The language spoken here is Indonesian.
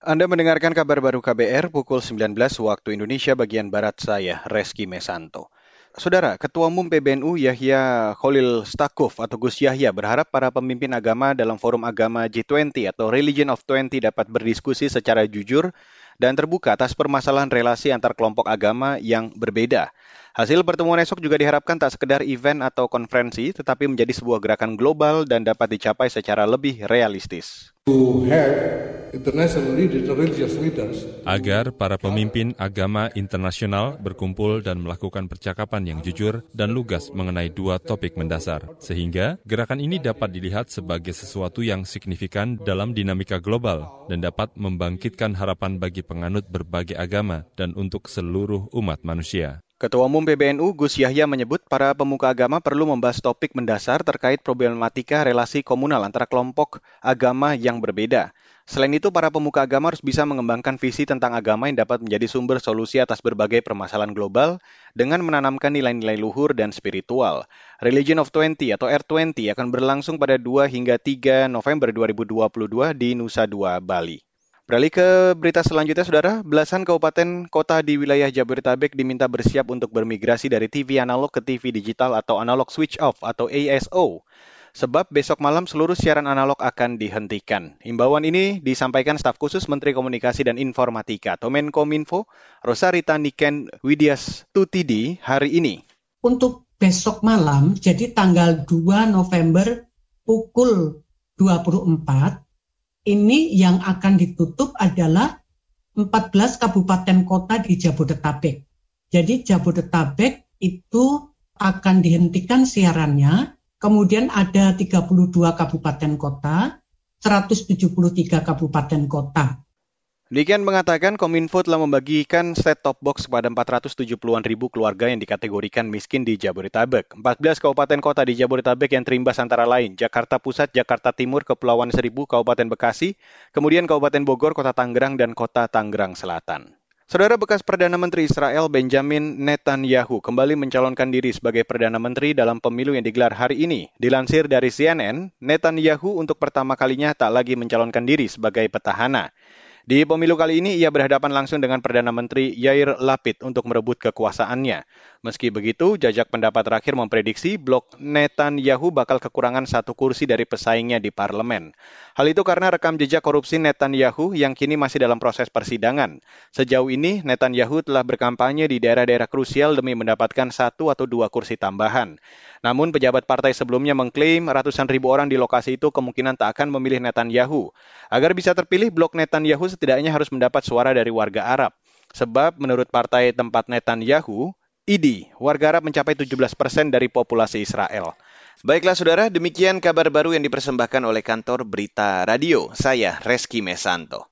Anda mendengarkan kabar baru KBR pukul 19 waktu Indonesia bagian Barat saya, Reski Mesanto. Saudara, Ketua Umum PBNU Yahya Khalil Stakuf atau Gus Yahya berharap para pemimpin agama dalam forum agama G20 atau Religion of 20 dapat berdiskusi secara jujur dan terbuka atas permasalahan relasi antar kelompok agama yang berbeda. Hasil pertemuan esok juga diharapkan tak sekedar event atau konferensi, tetapi menjadi sebuah gerakan global dan dapat dicapai secara lebih realistis. Agar para pemimpin agama internasional berkumpul dan melakukan percakapan yang jujur dan lugas mengenai dua topik mendasar, sehingga gerakan ini dapat dilihat sebagai sesuatu yang signifikan dalam dinamika global dan dapat membangkitkan harapan bagi penganut berbagai agama dan untuk seluruh umat manusia. Ketua Umum PBNU Gus Yahya menyebut para pemuka agama perlu membahas topik mendasar terkait problematika relasi komunal antara kelompok agama yang berbeda. Selain itu, para pemuka agama harus bisa mengembangkan visi tentang agama yang dapat menjadi sumber solusi atas berbagai permasalahan global dengan menanamkan nilai-nilai luhur dan spiritual. Religion of 20 atau R20 akan berlangsung pada 2 hingga 3 November 2022 di Nusa Dua, Bali. Beralih ke berita selanjutnya, Saudara. Belasan kabupaten kota di wilayah Jabodetabek diminta bersiap untuk bermigrasi dari TV analog ke TV digital atau analog switch off atau ASO sebab besok malam seluruh siaran analog akan dihentikan. Himbauan ini disampaikan staf khusus Menteri Komunikasi dan Informatika atau Menkominfo, Rosarita Niken Widias Tutidi hari ini. Untuk besok malam, jadi tanggal 2 November pukul 24, ini yang akan ditutup adalah 14 kabupaten kota di Jabodetabek. Jadi Jabodetabek itu akan dihentikan siarannya Kemudian ada 32 kabupaten kota, 173 kabupaten kota. Demikian mengatakan Kominfo telah membagikan set-top box kepada 470-an ribu keluarga yang dikategorikan miskin di Jabodetabek. 14 kabupaten kota di Jabodetabek yang terimbas antara lain Jakarta Pusat, Jakarta Timur, Kepulauan Seribu, Kabupaten Bekasi, kemudian Kabupaten Bogor, Kota Tangerang, dan Kota Tangerang Selatan. Saudara bekas Perdana Menteri Israel Benjamin Netanyahu kembali mencalonkan diri sebagai Perdana Menteri dalam pemilu yang digelar hari ini. Dilansir dari CNN, Netanyahu untuk pertama kalinya tak lagi mencalonkan diri sebagai petahana. Di pemilu kali ini ia berhadapan langsung dengan Perdana Menteri Yair Lapid untuk merebut kekuasaannya. Meski begitu, jajak pendapat terakhir memprediksi blok Netanyahu bakal kekurangan satu kursi dari pesaingnya di parlemen. Hal itu karena rekam jejak korupsi Netanyahu yang kini masih dalam proses persidangan. Sejauh ini, Netanyahu telah berkampanye di daerah-daerah krusial demi mendapatkan satu atau dua kursi tambahan. Namun pejabat partai sebelumnya mengklaim ratusan ribu orang di lokasi itu kemungkinan tak akan memilih Netanyahu. Agar bisa terpilih, blok Netanyahu setidaknya harus mendapat suara dari warga Arab. Sebab menurut partai tempat Netanyahu, ID, warga Arab mencapai 17 persen dari populasi Israel. Baiklah saudara, demikian kabar baru yang dipersembahkan oleh kantor Berita Radio. Saya Reski Mesanto.